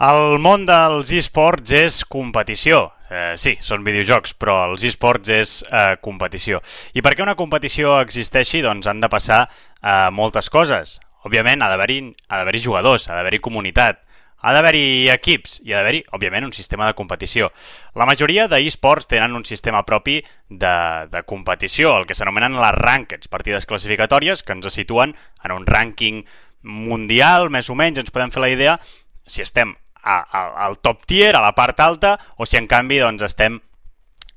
El món dels esports és competició. Eh, sí, són videojocs, però els esports és eh, competició. I perquè una competició existeixi, doncs han de passar eh, moltes coses. Òbviament, ha d'haver-hi haver jugadors, ha d'haver-hi comunitat, ha d'haver-hi equips i ha d'haver-hi, òbviament, un sistema de competició. La majoria d'esports tenen un sistema propi de, de competició, el que s'anomenen les rankeds, partides classificatòries que ens situen en un rànquing mundial, més o menys, ens podem fer la idea si estem a, a, al top tier, a la part alta, o si en canvi doncs, estem,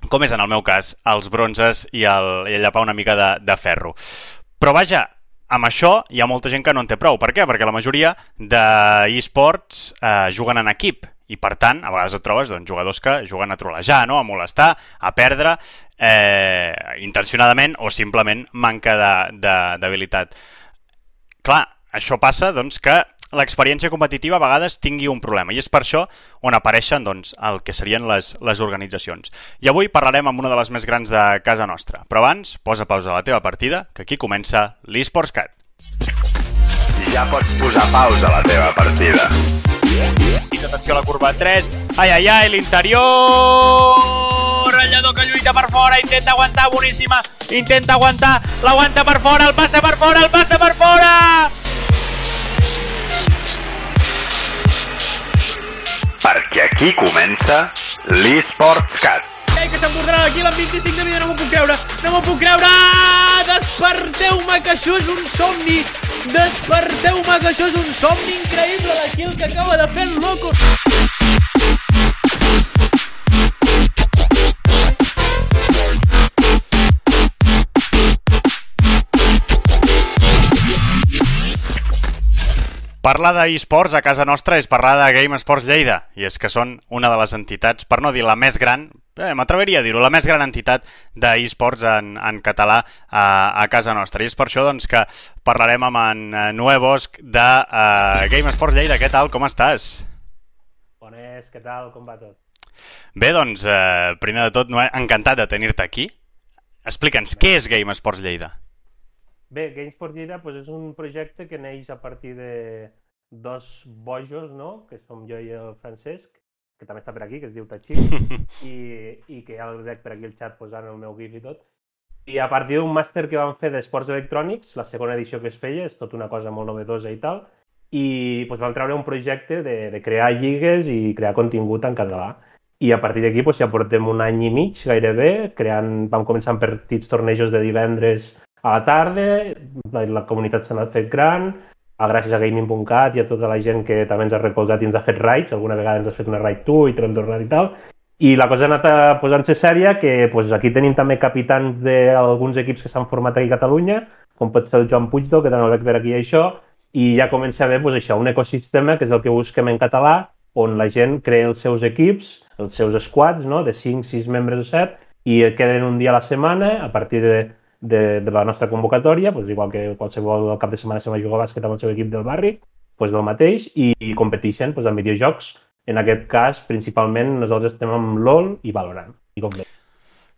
com és en el meu cas, als bronzes i, el, i llapar una mica de, de ferro. Però vaja, amb això hi ha molta gent que no en té prou. Per què? Perquè la majoria d'esports eh, juguen en equip i per tant, a vegades et trobes doncs, jugadors que juguen a trolejar, no? a molestar, a perdre, eh, intencionadament o simplement manca d'habilitat. Clar, això passa doncs, que l'experiència competitiva a vegades tingui un problema i és per això on apareixen doncs, el que serien les, les organitzacions. I avui parlarem amb una de les més grans de casa nostra. Però abans, posa pausa a la teva partida, que aquí comença l'eSports Cat. Ja pots posar pausa a la teva partida. I atenció a la curva 3. Ai, ai, ai, l'interior! Ratllador que lluita per fora, intenta aguantar, boníssima. Intenta aguantar, l'aguanta per fora, el passa per fora, el passa per fora! Perquè aquí comença l'eSports Cat. Ei, que s'embordaran aquí l'en 25 de vida, no m'ho puc creure, no m'ho puc creure! Desperteu-me, que això és un somni! Desperteu-me, que això és un somni increïble d'aquí el que acaba de fer el loco! Parlar d'esports a casa nostra és parlar de Game Sports Lleida, i és que són una de les entitats, per no dir la més gran, eh, m'atreveria a dir-ho, la més gran entitat d'esports en, en català a, a casa nostra. I és per això doncs, que parlarem amb en eh, Noé Bosch de uh, Game Sports Lleida. Què tal, com estàs? Bones, què tal, com va tot? Bé, doncs, eh, primer de tot, Noé, encantat de tenir-te aquí. Explica'ns, què és Game Sports Lleida? Bé, Gamesport Lleida pues, és un projecte que neix a partir de dos bojos, no? que som jo i el Francesc, que també està per aquí, que es diu Tachí, i, i que ja el veig per aquí el xat posant el meu gif i tot. I a partir d'un màster que vam fer d'esports electrònics, la segona edició que es feia, és tot una cosa molt novedosa i tal, i pues, vam treure un projecte de, de crear lligues i crear contingut en català. I a partir d'aquí pues, ja portem un any i mig gairebé, creant, vam començar amb petits tornejos de divendres a la tarda, la, la comunitat s'ha anat fet gran, a gràcies a gaming.cat i a tota la gent que també ens ha recolzat i ens ha fet raids, alguna vegada ens ha fet una raid tu i te l'hem tornat i tal, i la cosa ha anat posant-se sèria, que pues, aquí tenim també capitans d'alguns equips que s'han format aquí a Catalunya, com pot ser el Joan Puigdo, que també el veig per aquí això, i ja comença a haver pues, això, un ecosistema, que és el que busquem en català, on la gent crea els seus equips, els seus squads, no? de 5, 6 membres o 7, i queden un dia a la setmana, a partir de de, de la nostra convocatòria, doncs igual que qualsevol cap de setmana se va jugar a bàsquet amb el seu equip del barri, doncs del mateix, i, i competeixen doncs, en videojocs. En aquest cas, principalment, nosaltres estem amb LOL i Valorant, i com bé.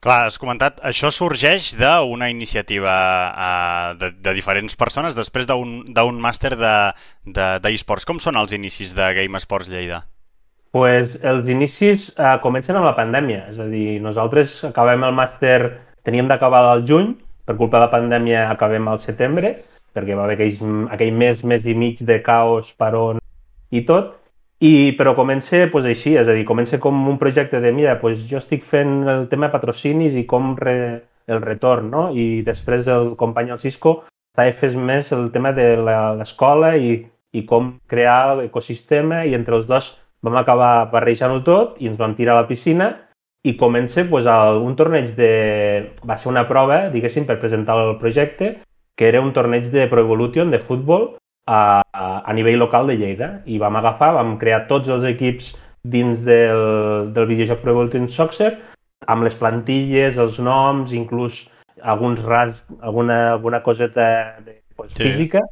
Clar, has comentat, això sorgeix d'una iniciativa uh, de, de diferents persones després d'un màster d'esports. De, de Com són els inicis de Game Sports Lleida? pues els inicis uh, comencen amb la pandèmia, és a dir, nosaltres acabem el màster, teníem d'acabar al juny, per culpa de la pandèmia acabem al setembre, perquè va haver aquell, aquell mes, mes i mig de caos, per on i tot, i, però comença pues, així, és a dir, comença com un projecte de, mira, pues, jo estic fent el tema de patrocinis i com re, el retorn, no? I després el company el Cisco està fent més el tema de l'escola i, i com crear l'ecosistema i entre els dos vam acabar barrejant-ho tot i ens vam tirar a la piscina i comença pues, el, un torneig de... va ser una prova, diguéssim, per presentar el projecte, que era un torneig de Pro Evolution de futbol a, a, a nivell local de Lleida. I vam agafar, vam crear tots els equips dins del, del videojoc Pro Evolution Soccer, amb les plantilles, els noms, inclús alguns ras, alguna, alguna coseta de, pues, sí. física,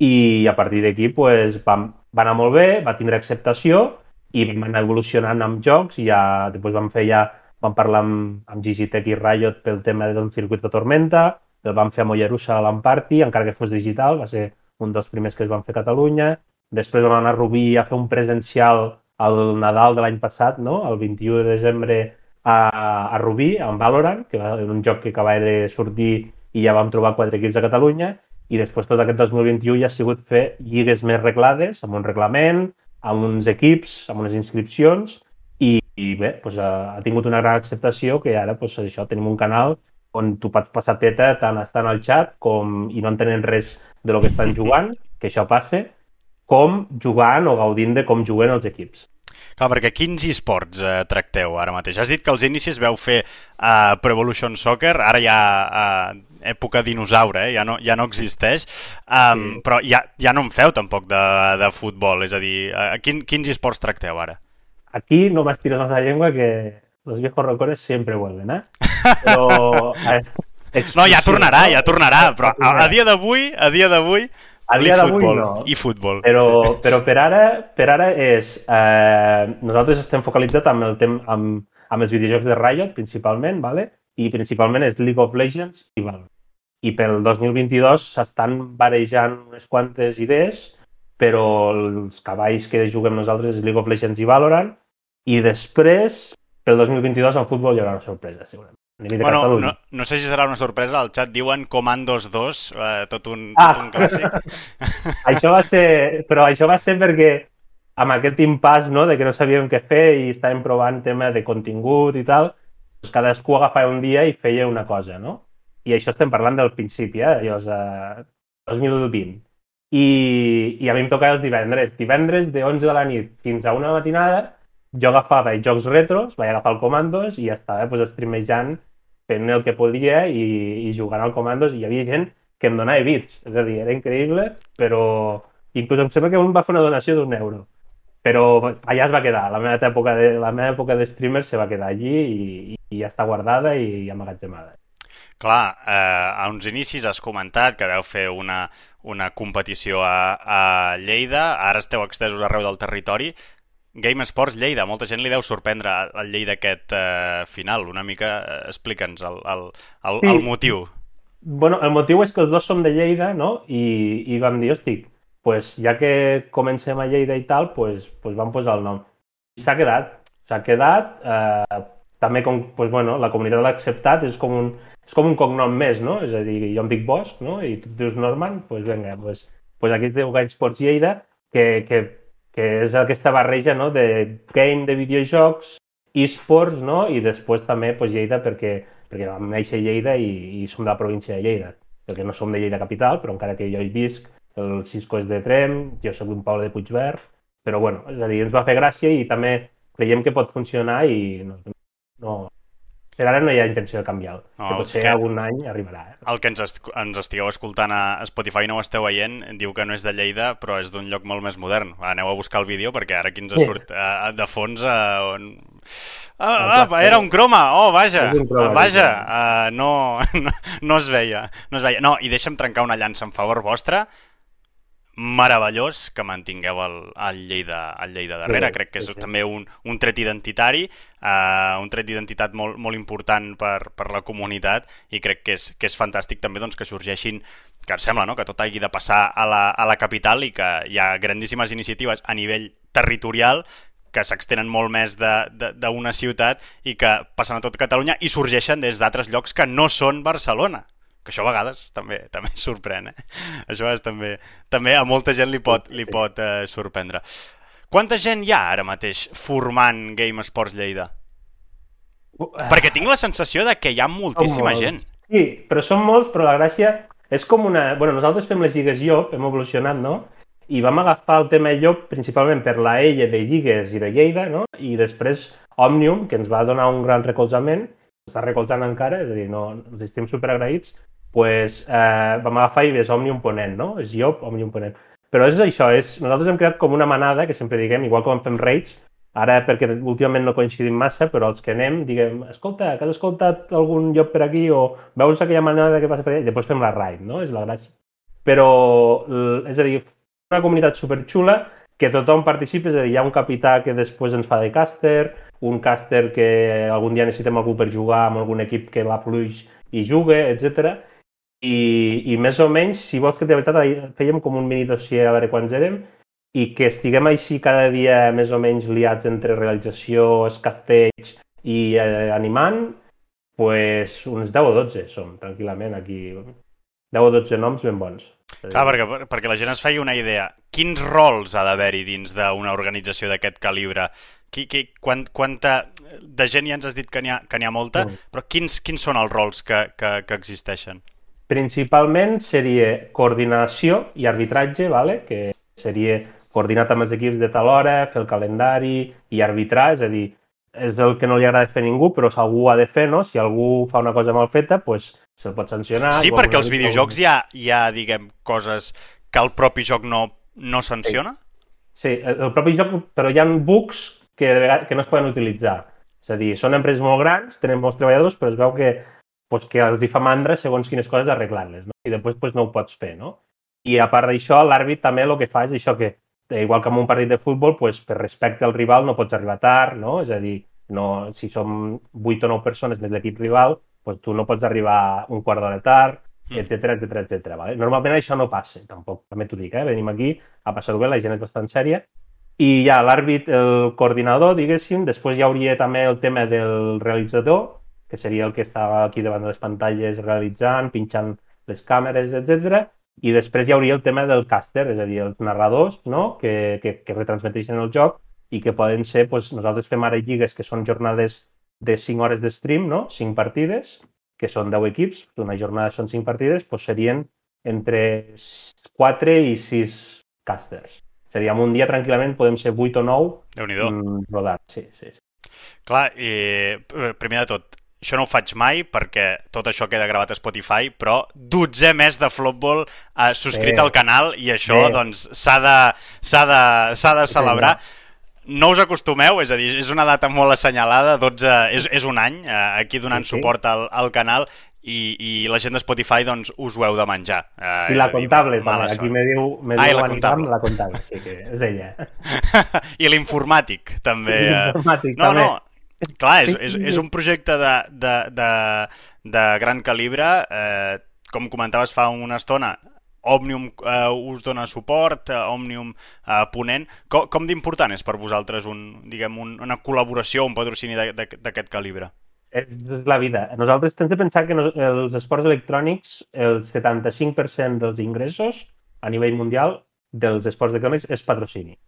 i a partir d'aquí pues, va, va anar molt bé, va tindre acceptació, i anar evolucionant amb jocs i ja després vam fer ja vam parlar amb, amb Gigitech i Riot pel tema d'un circuit de Tormenta, el vam fer a Mollerussa a l'Amparty, encara que fos digital, va ser un dels primers que es van fer a Catalunya. Després vam anar a Rubí a fer un presencial el Nadal de l'any passat, no? el 21 de desembre a, a Rubí, en Valorant, que era un joc que acabava de sortir i ja vam trobar quatre equips a Catalunya, i després tot aquest 2021 ja ha sigut fer lligues més reglades, amb un reglament, amb uns equips, amb unes inscripcions, i, i bé, doncs ha, ha tingut una gran acceptació que ara doncs, això tenim un canal on tu pots passar teta tant estant al xat com, i no entenent res de lo que estan jugant, que això passe, com jugant o gaudint de com juguen els equips. Clar, perquè quins esports eh, tracteu ara mateix? Has dit que als inicis veu fer uh, Pro Evolution Soccer, ara ja uh, època dinosaure, eh? ja, no, ja no existeix, um, sí. però ja, ja no en feu tampoc de, de futbol, és a dir, uh, quin, quins esports tracteu ara? Aquí no m'estires más la llengua que los viejos rocones siempre vuelven, eh? Però... no, ja tornarà, ja tornarà, però a, a dia d'avui, a dia d'avui, a dia d'avui no. I futbol. Però, sí. però per, ara, per ara és... Eh, nosaltres estem focalitzats amb, el tem amb, amb els videojocs de Riot, principalment, vale? i principalment és League of Legends i Valorant. I pel 2022 s'estan barejant unes quantes idees, però els cavalls que juguem nosaltres és League of Legends i Valorant, i després, pel 2022, al futbol hi haurà una sorpresa, segurament. Bueno, no, no sé si serà una sorpresa, al xat diuen Commandos 2, eh, tot, un, ah. tot un clàssic. això va ser... Però això va ser perquè amb aquest impàs no, de que no sabíem què fer i estàvem provant tema de contingut i tal, doncs cadascú agafava un dia i feia una cosa, no? I això estem parlant del principi, eh? Llavors, eh, 2020. I, I a mi em tocava els divendres. Divendres de 11 de la nit fins a una matinada jo agafava els jocs retros, vaig agafar el Commandos i estava pues, streamejant, fent el que podia i, i jugant al Commandos i hi havia gent que em donava bits, és a dir, era increïble, però inclús em sembla que un va fer una donació d'un euro. Però allà es va quedar, la meva època de, la meva època de streamer se va quedar allí i, i ja està guardada i amagatzemada. Clar, eh, a uns inicis has comentat que veu fer una, una competició a, a Lleida, ara esteu extesos arreu del territori. Game Sports Lleida, molta gent li deu sorprendre el Lleida aquest eh, final. Una mica, eh, explica'ns el, el, el, sí. el motiu. Bueno, el motiu és que els dos som de Lleida, no? I, i vam dir, hosti, pues, ja que comencem a Lleida i tal, pues, pues vam posar el nom. S'ha quedat, s'ha quedat, eh, també com, pues, bueno, la comunitat l'ha acceptat, és com un, és com un cognom més, no? És a dir, jo em dic Bosch, no? I tu dius Norman, pues vinga, pues, pues aquí es diu Game Sports Lleida, que, que que és aquesta barreja no, de game de videojocs, esports, no? i després també pues, Lleida perquè, perquè vam néixer a Lleida i, i som de la província de Lleida, perquè no som de Lleida capital, però encara que jo hi visc, el Cisco és de Trem, jo soc d'un poble de Puigverd, però bueno, és a dir, ens va fer gràcia i també creiem que pot funcionar i no, no, per ara no hi ha intenció de canviar-lo. No, que potser que... algun any arribarà. Eh? El que ens, est ens estigueu escoltant a Spotify no ho esteu veient, diu que no és de Lleida, però és d'un lloc molt més modern. Aneu a buscar el vídeo perquè ara aquí ens surt uh, de fons uh, on... Ah, ah, era un croma! Oh, vaja! Croma, vaja! Uh, no, no, no es veia. No es veia. No, i deixa'm trencar una llança en favor vostre meravellós que mantingueu el, el, Lleida, el Lleida darrere. Sí, Crec que és sí, sí. també un, un tret identitari, uh, un tret d'identitat molt, molt important per, per la comunitat i crec que és, que és fantàstic també doncs, que sorgeixin que sembla no? que tot hagi de passar a la, a la capital i que hi ha grandíssimes iniciatives a nivell territorial que s'extenen molt més d'una ciutat i que passen a tot Catalunya i sorgeixen des d'altres llocs que no són Barcelona que això a vegades també també sorprèn, eh? Això és també, també a molta gent li pot, li pot eh, sorprendre. Quanta gent hi ha ara mateix formant Game Sports Lleida? Uh, Perquè tinc la sensació de que hi ha moltíssima gent. Sí, però són molts, però la gràcia és com una... bueno, nosaltres fem les lligues llop, hem evolucionat, no? I vam agafar el tema llop principalment per la ella de lligues i de Lleida, no? I després Òmnium, que ens va donar un gran recolzament, està recolzant encara, és a dir, no, ens estem superagraïts, pues, eh, vam agafar i és Òmnium Ponent, no? És Job, Òmnium Ponent. Però és això, és, nosaltres hem creat com una manada, que sempre diguem, igual com fem raids, ara perquè últimament no coincidim massa, però els que anem, diguem, escolta, que has escoltat algun lloc per aquí o veus aquella manada que passa per allà, i després fem la raid, no? És la gràcia. Però, és a dir, una comunitat superxula que tothom participi, és a dir, hi ha un capità que després ens fa de càster, un càster que algun dia necessitem algú per jugar amb algun equip que va fluix i juga, etc i, i més o menys, si vols que de veritat fèiem com un mini dossier a veure quants érem, i que estiguem així cada dia més o menys liats entre realització, escafteig i eh, animant, pues uns 10 o 12 som, tranquil·lament, aquí. 10 o 12 noms ben bons. Clar, perquè, perquè la gent es feia una idea. Quins rols ha d'haver-hi dins d'una organització d'aquest calibre? Qui, qui, quant, quanta de gent ja ens has dit que n'hi ha, que ha molta, Mm. però quins, quins són els rols que, que, que existeixen? Principalment seria coordinació i arbitratge, vale? que seria coordinar amb els equips de tal hora, fer el calendari i arbitrar, és a dir, és el que no li agrada fer a ningú, però si algú ha de fer, no? Si algú fa una cosa mal feta, pues, se'l pot sancionar. Sí, perquè als videojocs hi ha, hi ha, diguem, coses que el propi joc no, no sanciona? Sí, el, el propi joc, però hi ha bugs que, que no es poden utilitzar. És a dir, són empreses molt grans, tenen molts treballadors, però es veu que, pues, que els hi fa mandra segons quines coses arreglar-les, no? I després pues, no ho pots fer, no? I a part d'això, l'àrbit també el que fa és això que, eh, igual que en un partit de futbol, pues, per respecte al rival no pots arribar tard, no? És a dir, no, si som 8 o 9 persones més l'equip rival, pues, tu no pots arribar un quart d'hora tard, etc etc etc. Vale? Normalment això no passa, tampoc, també t'ho dic, eh? venim aquí a passar-ho bé, la gent és bastant sèria, i ja l'àrbit, el coordinador, diguéssim, després hi hauria també el tema del realitzador, que seria el que està aquí davant de les pantalles realitzant, pinxant les càmeres, etc. I després hi hauria el tema del caster, és a dir, els narradors no? que, que, que retransmeteixen el joc i que poden ser, doncs, nosaltres fem ara lligues que són jornades de 5 hores de stream, no? 5 partides, que són 10 equips, una jornada són 5 partides, doncs serien entre 4 i 6 casters. Seria en un dia tranquil·lament podem ser 8 o 9 Déu-n'hi-do. mm, rodats, sí, sí. sí. Clar, i eh, primer de tot, això no ho faig mai perquè tot això queda gravat a Spotify, però 12 mes de Flopball eh, subscrit Bé. al canal i això Bé. doncs s'ha de, de, de celebrar. No us acostumeu, és a dir, és una data molt assenyalada, 12, és, és un any eh, aquí donant Sí, sí. suport al, al canal i, i la gent de Spotify doncs us ho heu de menjar. Eh, I la dir, comptable, mala també. Aquí me diu, me Ah, diu la comptable. la comptable, sí que és ella. I l'informàtic, també. Eh. l'informàtic, no, també. no, clar, és, és, és un projecte de, de, de, de gran calibre. Eh, com comentaves fa una estona, Òmnium eh, us dona suport, eh, Òmnium eh, Ponent. Com, com d'important és per vosaltres un, diguem, un, una col·laboració, un patrocini de- de- d'aquest calibre? És, la vida. Nosaltres tens de pensar que els esports electrònics, el 75% dels ingressos a nivell mundial dels esports electrònics és patrocini.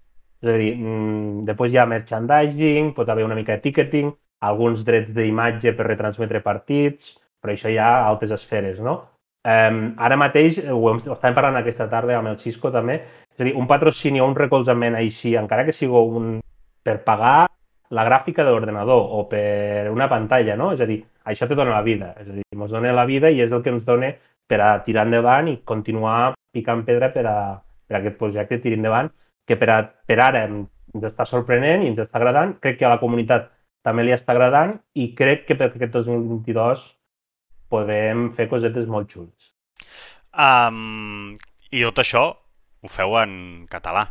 És a dir, mm, després hi ha merchandising, pot haver una mica de ticketing, alguns drets d'imatge per retransmetre partits, però això hi ha altres esferes, no? Um, ara mateix, eh, ho, hem, ho estàvem parlant aquesta tarda amb el Xisco també, és a dir, un patrocini o un recolzament així, encara que sigui un per pagar la gràfica de l'ordenador o per una pantalla, no? És a dir, això te dona la vida, és a dir, ens dona la vida i és el que ens dona per a tirar endavant i continuar picant pedra per a, per a aquest projecte tiri endavant, que per, a, per ara ens està sorprenent i ens està agradant, crec que a la comunitat també li està agradant i crec que per aquest 2022 podem fer cosetes molt xules. Um, I tot això ho feu en català.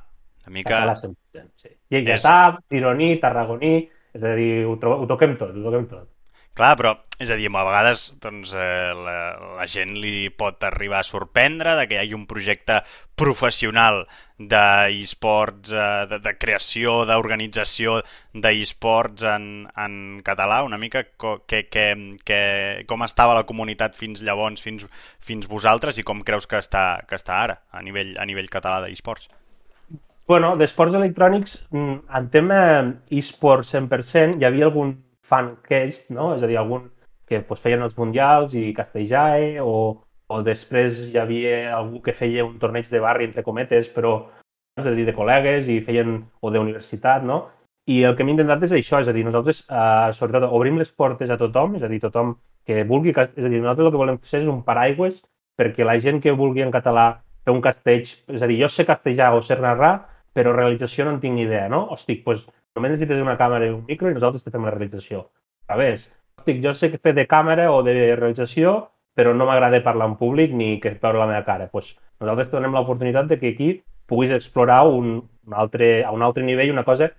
Una mica... Català 100%, sí. Lleidatà, tironí, tarragoní, és a dir, ho, tro- ho toquem tot, ho toquem tot. Clar, però, és a dir, a vegades doncs, eh, la, la gent li pot arribar a sorprendre de que hi hagi un projecte professional d'e-sports, eh, de, de creació, d'organització d'e-sports en, en català, una mica co, que, que, que, com estava la comunitat fins llavors, fins, fins vosaltres, i com creus que està, que està ara, a nivell, a nivell català d'e-sports. Bueno, d'esports electrònics, mm, en tema e-sport 100%, hi havia algun fan case, no? És a dir, algun que pues, feien els mundials i Castelljae, o, o després hi havia algú que feia un torneig de barri, entre cometes, però és a dir, de col·legues i feien, o d'universitat, no? I el que hem intentat és això, és a dir, nosaltres, eh, sobretot, obrim les portes a tothom, és a dir, tothom que vulgui, és a dir, nosaltres el que volem fer és un paraigües perquè la gent que vulgui en català fer un castells, és a dir, jo sé castellà o sé narrar, però realització no en tinc ni idea, no? Hosti, doncs només necessites una càmera i un micro i nosaltres te fem la realització. A més, jo sé que fer de càmera o de realització, però no m'agrada parlar en públic ni que es veure la meva cara. Doncs nosaltres donem l'oportunitat de que aquí puguis explorar un, un altre, a un altre nivell una cosa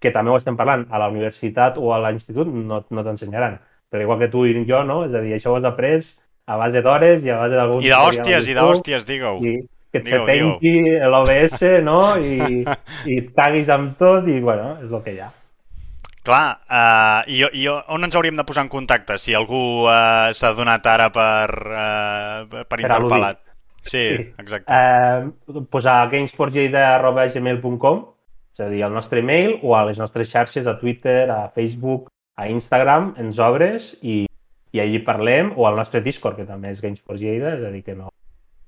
que també ho estem parlant, a la universitat o a l'institut no, no t'ensenyaran. Però igual que tu i jo, no? És a dir, això ho has après a base d'hores i a base d'algun... I d'hòsties, i d'hòsties, digue-ho. I, que et pengi l'OBS, no? I, I et caguis amb tot i, bueno, és el que hi ha. Clar, uh, i, i on ens hauríem de posar en contacte si algú uh, s'ha donat ara per, uh, per Per interpel·lat? Sí, Sí. exacte. Pues a gamesportgeida.gmail.com és a dir, al nostre email o a les nostres xarxes, a Twitter, a Facebook, a Instagram, ens obres i, i allí parlem, o al nostre Discord, que també és Gamesport Lleida, és a dir, que no...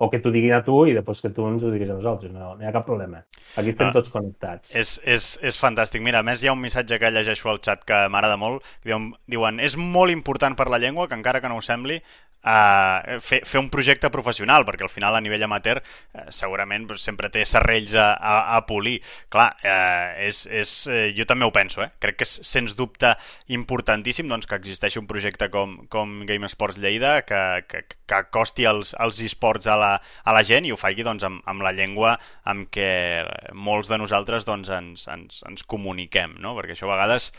O que t'ho diguin a tu i després que tu ens ho diguis a nosaltres, no, no hi ha cap problema. Aquí estem Ah. tots connectats. És, és, és fantàstic. Mira, a més hi ha un missatge que llegeixo al xat que m'agrada molt. Diuen, diuen, és molt important per la llengua, que encara que no ho sembli, uh, fer, fer un projecte professional, perquè al final a nivell amateur uh, segurament doncs, sempre té serrells a, a, a polir. Clar, uh, és, és, uh, jo també ho penso, eh? crec que és sens dubte importantíssim doncs, que existeixi un projecte com, com Game Sports Lleida que, que, que acosti els, els esports a la, a la gent i ho faci doncs, amb, amb la llengua amb què molts de nosaltres doncs, ens, ens, ens comuniquem, no? perquè això a vegades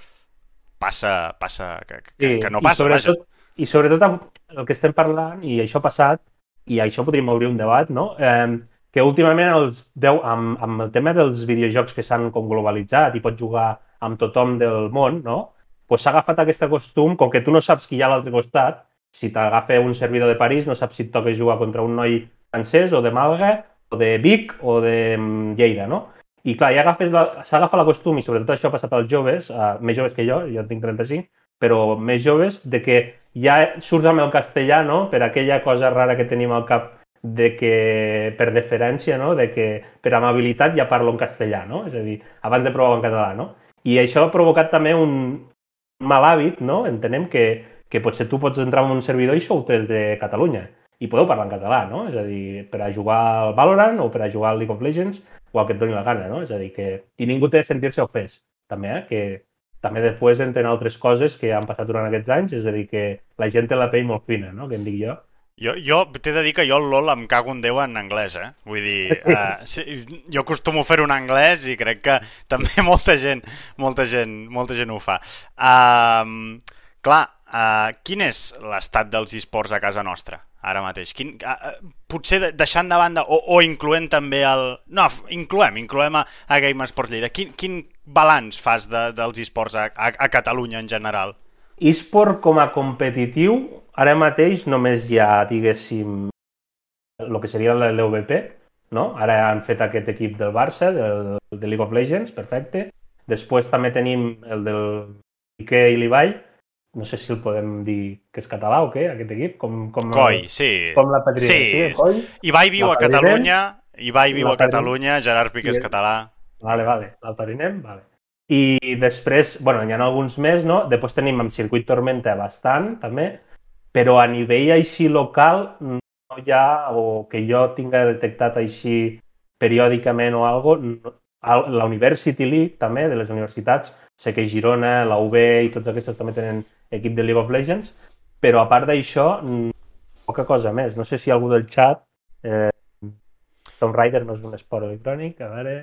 passa, passa que, que, que no passa, i vaja. I sobretot el que estem parlant, i això ha passat, i això podríem obrir un debat, no? Eh, que últimament els deu, amb, amb el tema dels videojocs que s'han com globalitzat i pots jugar amb tothom del món, no? pues s'ha agafat aquest costum, com que tu no saps qui hi ha a l'altre costat, si t'agafa un servidor de París, no saps si et toca jugar contra un noi francès o de Màlaga, o de Vic o de mm, Lleida, no? I clar, ja la- s'agafa la costum, i sobretot això ha passat als joves, uh, més joves que jo, jo tinc 35, però més joves, de que ja surts amb el castellà, no?, per aquella cosa rara que tenim al cap de que, per deferència, no?, de que per amabilitat ja parlo en castellà, no? És a dir, abans de provar en català, no? I això ha provocat també un mal hàbit, no? Entenem que, que potser tu pots entrar en un servidor i sou des de Catalunya i podeu parlar en català, no? És a dir, per a jugar al Valorant o per a jugar al League of Legends o el que et doni la gana, no? És a dir, que... I ningú té de sentir-se ofès, també, eh? Que també després entren altres coses que han passat durant aquests anys, és a dir, que la gent té la pell molt fina, no? Que en dic jo. Jo, jo t'he de dir que jo el LOL em cago en Déu en anglès, eh? Vull dir, uh, sí, jo acostumo a fer-ho en anglès i crec que també molta gent, molta gent, molta gent ho fa. Uh, clar, uh, quin és l'estat dels esports a casa nostra, ara mateix? Quin, uh, potser de- deixant de banda, o, o incloent també el... No, incloem, incloem a, a Game Sport Lleida. Quin, quin balanç fas de, dels esports a, a, a Catalunya en general? eSport com a competitiu, ara mateix només hi ha, diguéssim, el que seria l'EVP, no? Ara han fet aquest equip del Barça, del, de League of Legends, perfecte. Després també tenim el del Piqué i l'Ibai, no sé si el podem dir que és català o què, aquest equip, com, com, Coi, sí. com la Patrina, Sí. sí, Coi. Ibai viu a. Catalunya, Ibai viu a. Catalunya, Gerard Piqué és català. Vale, vale, l'alparinem, vale. I després, bueno, hi ha alguns més, no? Després tenim amb Circuit Tormenta bastant, també, però a nivell així local no hi ha, o que jo tinga detectat així periòdicament o algo, la University League també, de les universitats, sé que Girona, la UB i tots aquests també tenen equip de League of Legends, però a part d'això, mm, poca cosa més. No sé si algú del chat... Eh, Tomb Raider no és un esport electrònic, a veure...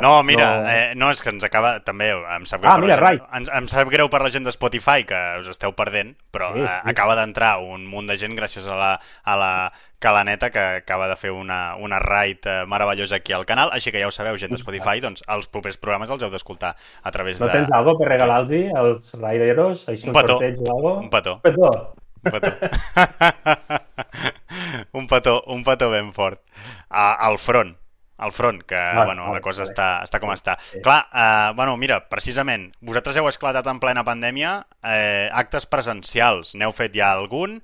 No, mira, no... Eh, no, és que ens acaba... També em sap greu, Ah, per, mira, la gent, right. ens, em sap greu per la gent de Spotify, que us esteu perdent, però Sí, sí, sí. acaba d'entrar un munt de gent gràcies a la, a la Calaneta, que acaba de fer una, una raid eh, meravellosa aquí al canal, així que ja ho sabeu, gent de Spotify, doncs els propers programes els heu d'escoltar a través No de... tens algo per regalar-los als raideros? Així Un petó. Un petó. Un petó. Un petó. un petó, un petó ben fort. A, al front, al front, que Vale, bueno, vale, la cosa vale. està, està com està. Sí. Clar, eh, bueno, mira, precisament, vosaltres heu esclatat en plena pandèmia eh, actes presencials, n'heu fet ja algun,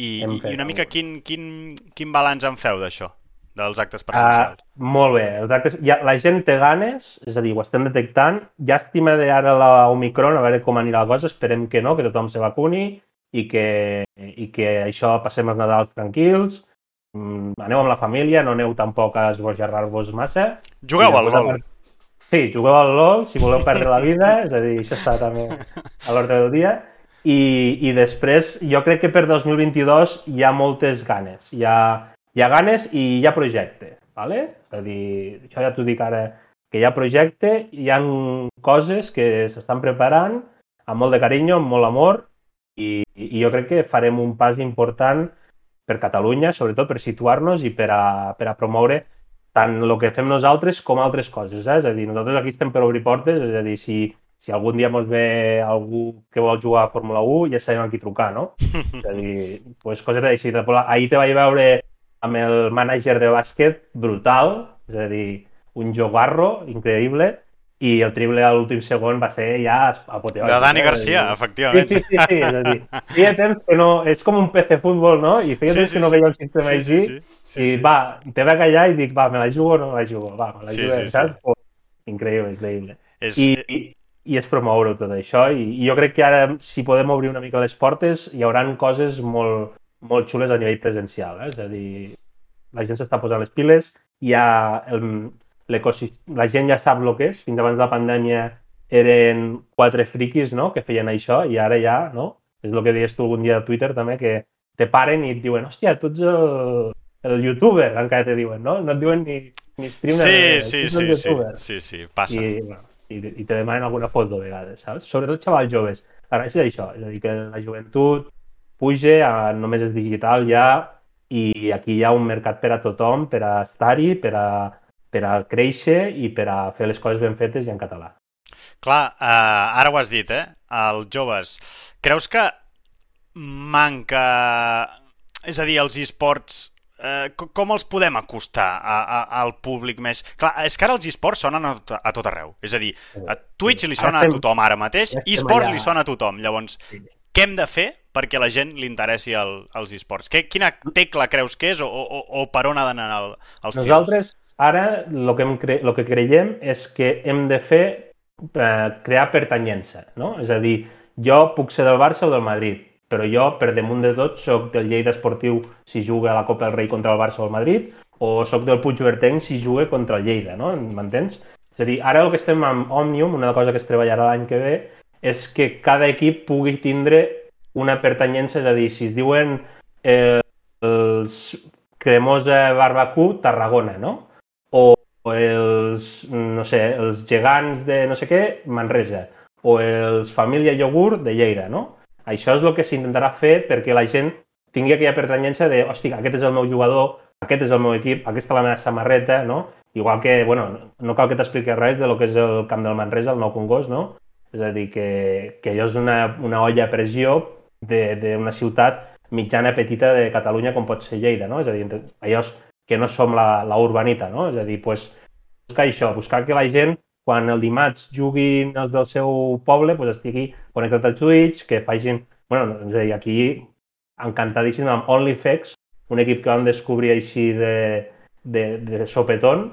i, Hem i, una mica algun. quin, quin, quin balanç en feu d'això, dels actes Uh, presencials? molt bé. Els actes, ja, la gent té ganes, és a dir, ho estem detectant. Llàstima de ara la Omicron, a veure com anirà la cosa. Esperem que no, que tothom se vacuni i que, i que això passem els Nadals tranquils. Mm, aneu amb la família, no aneu tampoc a esbojarrar-vos massa. Jugueu al LOL. Sí, jugueu al LOL, si voleu perdre la vida, és a dir, això està també a l'ordre del dia. I, I després, jo crec que per 2022 hi ha moltes ganes. Hi ha, hi ha ganes i hi ha projecte, ¿vale? És a dir, això ja t'ho dic ara, que hi ha projecte, hi ha coses que s'estan preparant amb molt de carinyo, amb molt amor, i, i jo crec que farem un pas important per Catalunya, sobretot per situar-nos i per a, per a promoure tant el que fem nosaltres com altres coses. Eh? És a dir, nosaltres aquí estem per obrir portes, és a dir, si, si algun dia ens ve algú que vol jugar a Fórmula 1, ja sabem a qui trucar, no? És a dir, pues, coses així. Ahir te vaig veure amb el mànager de bàsquet brutal, és a dir, un jogarro increïble, i el triple a l'últim segon va ser ja apoteòsic. De Dani Garcia, dir... efectivament. Sí, sí, sí, sí, és a dir, feia temps que no... És com un PC futbol, no? I feia sí, temps sí, que no veia un sistema sí, així, sí, sí, sí, i sí. va, te va callar i dic, va, me la jugo o no me la jugo? Va, me la sí, jugo, sí, saps? Sí. Oh, increïble, increïble. És... I, i, i és promoure tot això i, i jo crec que ara si podem obrir una mica les portes hi hauran coses molt, molt xules a nivell presencial, eh? és a dir, la gent s'està posant les piles, hi ha el, la gent ja sap el que és, fins abans de la pandèmia eren quatre friquis no? que feien això i ara ja, no? És el que deies tu algun dia a Twitter també, que te paren i et diuen, hòstia, tu ets el, el youtuber, encara te diuen, no? No et diuen ni, ni streamer. Sí, sí, sí, sí, sí, sí, passa. I, bueno, i, i te demanen alguna foto a vegades, saps? Sobretot xavals joves. La gràcia és això, és a dir, que la joventut puja, a, només és digital ja, i aquí hi ha un mercat per a tothom, per a estar-hi, per, a, per a créixer i per a fer les coses ben fetes i en català. Clar, uh, ara ho has dit, eh? Els joves. Creus que manca... És a dir, els esports eh, com els podem acostar a, a, al públic més... Clar, és que ara els esports sonen a tot, a tot arreu. És a dir, a Twitch li sona a tothom ara mateix, esports li sona a tothom. Llavors, què hem de fer perquè la gent li interessi el, els esports? Que, quina tecla creus que és o, o, o per on ha d'anar el, els tiros? Ara, el que, hem cre lo que creiem és que hem de fer eh, crear pertanyença, no? És a dir, jo puc ser del Barça o del Madrid, però jo, per damunt de tot, sóc del Lleida Esportiu si juga a la Copa del Rei contra el Barça o el Madrid, o sóc del Puigvertenc si juga contra el Lleida, no? M'entens? És a dir, ara el que estem amb Òmnium, una cosa que es treballarà l'any que ve, és que cada equip pugui tindre una pertanyença, és a dir, si es diuen eh, els Cremosa Barbacú, Tarragona, no? O, els, no sé, els gegants de no sé què, Manresa, o els Família Iogurt de Lleida, no? Això és el que s'intentarà fer perquè la gent tingui aquella pertanyença de, hòstia, aquest és el meu jugador, aquest és el meu equip, aquesta la meva samarreta, no? Igual que, bueno, no cal que t'expliqui res de lo que és el camp del Manresa, el Nou Congost, no? És a dir, que, que allò és una, una olla a pressió d'una ciutat mitjana petita de Catalunya com pot ser Lleida, no? És a dir, allò és que no som la, la urbanita, no? És a dir, pues, buscar això, buscar que la gent quan el dimarts juguin els del seu poble, pues estigui connectat al Twitch, que facin... bueno, és a dir, aquí encantadíssim amb OnlyFX, un equip que vam descobrir així de, de, de sopetón,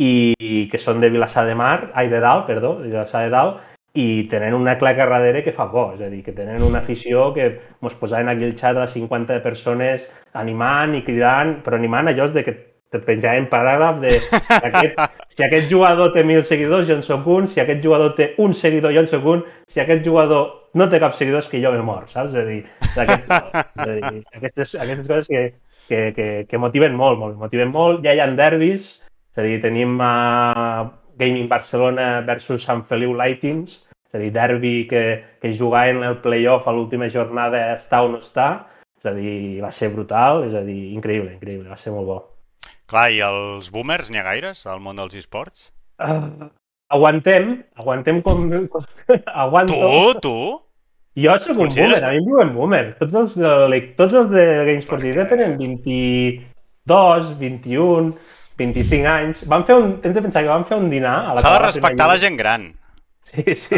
i, i que són de Vilassar de Mar, ai, de Dalt, perdó, de Vilassar de Dalt, i tenen una claca darrere que fa por, és a dir, que tenen una afició que ens posaven aquí el xat de 50 persones animant i cridant, però animant allò de que te penjaven paràgraf de aquest, si aquest jugador té mil seguidors, jo en sóc un, si aquest jugador té un seguidor, jo en sóc un, si aquest jugador no té cap seguidor, és que jo m'he mort, saps? És a dir, aquest, és a dir aquestes, aquestes coses que, que, que, que motiven molt, molt, motiven molt. Ja hi ha derbis, és a dir, tenim uh, Gaming Barcelona versus Sant Feliu Lightings, és a dir, derbi que, que jugaven el playoff a l'última jornada està o no està, és a dir, va ser brutal, és a dir, increïble, increïble, va ser molt bo. Clar, i els boomers n'hi ha gaires al món dels esports? Uh, aguantem, aguantem com... com aguanto. Tu, tu? Jo sóc un Consideres... boomer, a mi em diuen boomer. Tots els de, tots els de GameSport Lliga tenen 22, 21, 25 anys. Van fer un... Tens de pensar que van fer un dinar... S'ha de respectar la gent gran. Sí, sí.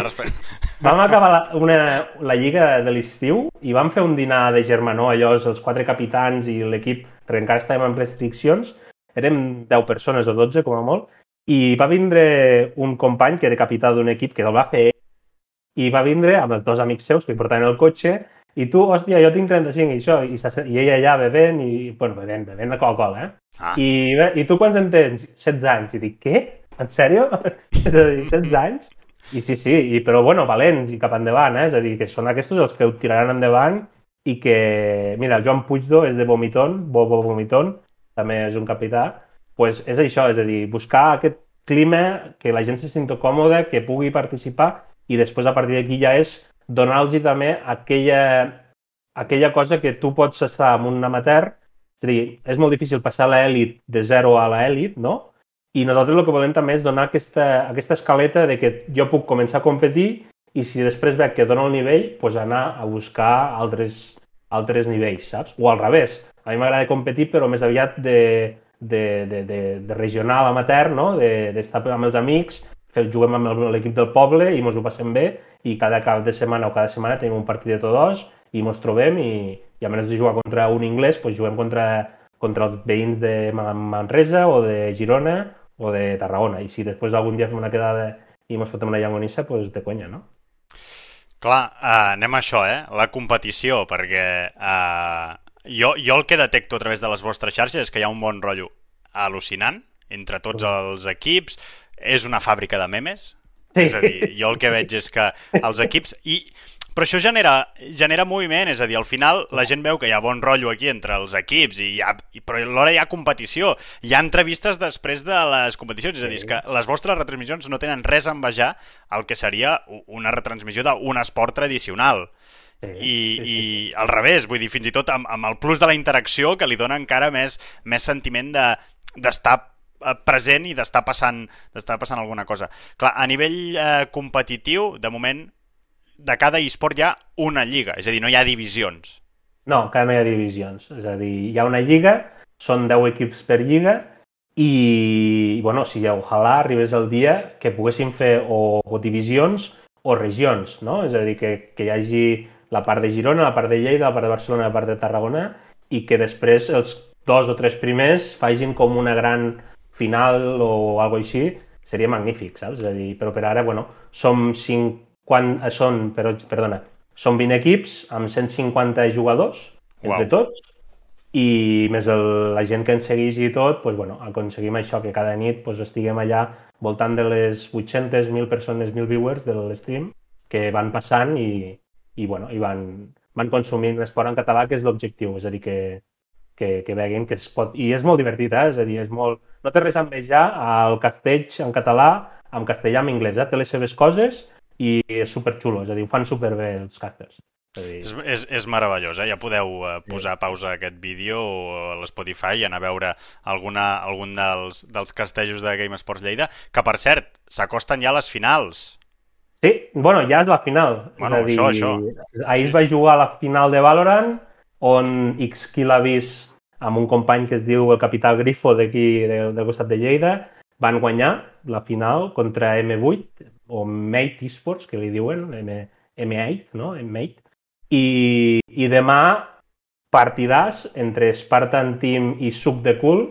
Vam acabar la, una, la lliga de l'estiu i vam fer un dinar de germanor, allò, els quatre capitans i l'equip, perquè encara estàvem en restriccions, érem 10 persones o 12 com a molt, i va vindre un company que era capità d'un equip que el va fer i va vindre amb els dos amics seus que portaven el cotxe i tu, hòstia, jo tinc 35 i això, i, i ella allà bevent, i, bueno, bevent, bevent de Coca-Cola, eh? Ah. I, I tu quants en tens? 16 anys. I dic, què? En sèrio? és a dir, 16 anys? I sí, sí, i, però bueno, valents i cap endavant, eh? És a dir, que són aquests els que ho tiraran endavant i que, mira, el Joan Puigdo és de Vomitón, Bobo Vomitón, també és un capità, pues és això, és a dir, buscar aquest clima, que la gent se senti còmoda, que pugui participar i després a partir d'aquí ja és donar-los també aquella, aquella cosa que tu pots estar amb un amateur És dir, és molt difícil passar l'elit de zero a l'elit, no? I nosaltres el que volem també és donar aquesta, aquesta escaleta de que jo puc començar a competir i si després veig que dono el nivell, doncs anar a buscar altres, altres nivells, saps? O al revés. A mi m'agrada competir, però més aviat de, de, de, de, de regional amateur, no? d'estar de, amb els amics, que juguem amb l'equip del poble i ens ho passem bé i cada cap de setmana o cada setmana tenim un partit de tots dos i ens trobem i, i a menys de jugar contra un anglès, doncs juguem contra, contra els veïns de Manresa o de Girona o de Tarragona. I si després algun dia fem una quedada i ens fotem una llangonissa, doncs de conya, no? Clar, uh, anem a això, eh? La competició, perquè uh, jo, jo el que detecto a través de les vostres xarxes és que hi ha un bon rotllo al·lucinant entre tots els equips. És una fàbrica de memes. Sí. És a dir, jo el que veig és que els equips... I però això genera, genera moviment, és a dir, al final la gent veu que hi ha bon rotllo aquí entre els equips, i hi ha, i, però alhora hi ha competició. Hi ha entrevistes després de les competicions, és a dir, és que les vostres retransmissions no tenen res a envejar el que seria una retransmissió d'un esport tradicional. I, i al revés, vull dir, fins i tot amb, amb el plus de la interacció que li dona encara més, més sentiment d'estar de, present i d'estar passant, passant alguna cosa. Clar, a nivell eh, competitiu, de moment, de cada esport hi ha una lliga, és a dir, no hi ha divisions. No, encara no hi ha divisions. És a dir, hi ha una lliga, són 10 equips per lliga, i, bueno, si ojalà arribés el dia que poguéssim fer o, o divisions o regions, no? És a dir, que, que hi hagi la part de Girona, la part de Lleida, la part de Barcelona, la part de Tarragona, i que després els dos o tres primers facin com una gran final o alguna així, seria magnífic, saps? És a dir, però per ara, bueno, som cinc quan són, però, perdona, són 20 equips amb 150 jugadors, entre wow. tots, i més el, la gent que ens segueix i tot, doncs, bueno, aconseguim això, que cada nit doncs, estiguem allà voltant de les 800, 1.000 persones, 1.000 viewers de l'stream, que van passant i, i, bueno, i van, van consumint l'esport en català, que és l'objectiu, és a dir, que, que, que veguin que es pot... I és molt divertit, eh? és a dir, és molt... No té res a envejar al castell en català, en castellà, en anglès, eh? té les seves coses i és superxulo, és a dir, ho fan superbé els càsters. És, és, és meravellós, eh? ja podeu uh, posar pausa a aquest vídeo a l'Spotify i anar a veure alguna, algun dels, dels castejos de Game Sports Lleida, que per cert, s'acosten ja les finals. Sí, bueno, ja és la final. Bueno, és dir, això, això. Ahir sí. es va jugar a la final de Valorant, on X qui l'ha vist amb un company que es diu el Capital Grifo d'aquí, del, del costat de Lleida, van guanyar la final contra M8, o Mate Esports, que li diuen, M, M8, no? M8. I, I demà partidàs entre Spartan Team i Suc de Cool.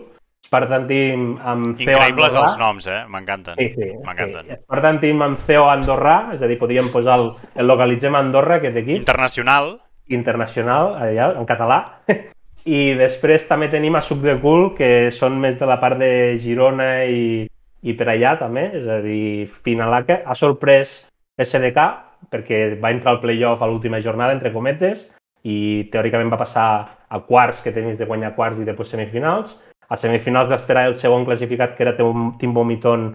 Spartan Team amb CEO Increïbles Andorrà. els noms, eh? M'encanten. Sí, sí. M'encanten. Sí. Spartan Team amb CEO Andorrà, és a dir, podríem posar el, el localitzem Andorra, aquest equip. Internacional. Internacional, allà, en català. I després també tenim a Suc de Cool, que són més de la part de Girona i, i per allà també, és a dir, Finalaca ha sorprès SDK perquè va entrar al playoff a l'última jornada, entre cometes, i teòricament va passar a quarts, que tenies de guanyar quarts i després semifinals. A semifinals va esperar el segon classificat, que era Tim Vomiton,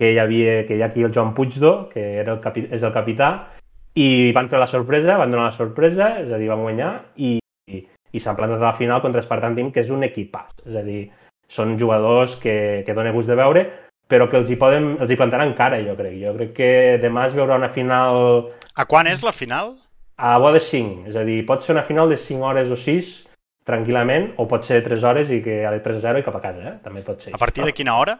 que hi havia, que hi ha aquí el Joan Puigdo, que era el capi, és el capità, i van fer la sorpresa, van donar la sorpresa, és a dir, van guanyar, i, i, s'han plantat a la final contra Spartan Team, que és un equipàs. És a dir, són jugadors que, que dona gust de veure, però que els hi, poden, els hi plantaran cara, jo crec. Jo crec que demà es veurà una final... A quan és la final? A bo de 5, és a dir, pot ser una final de 5 hores o 6, tranquil·lament, o pot ser de 3 hores i que a les 3 a 0 i cap a casa, eh? també pot ser. A partir de quina hora?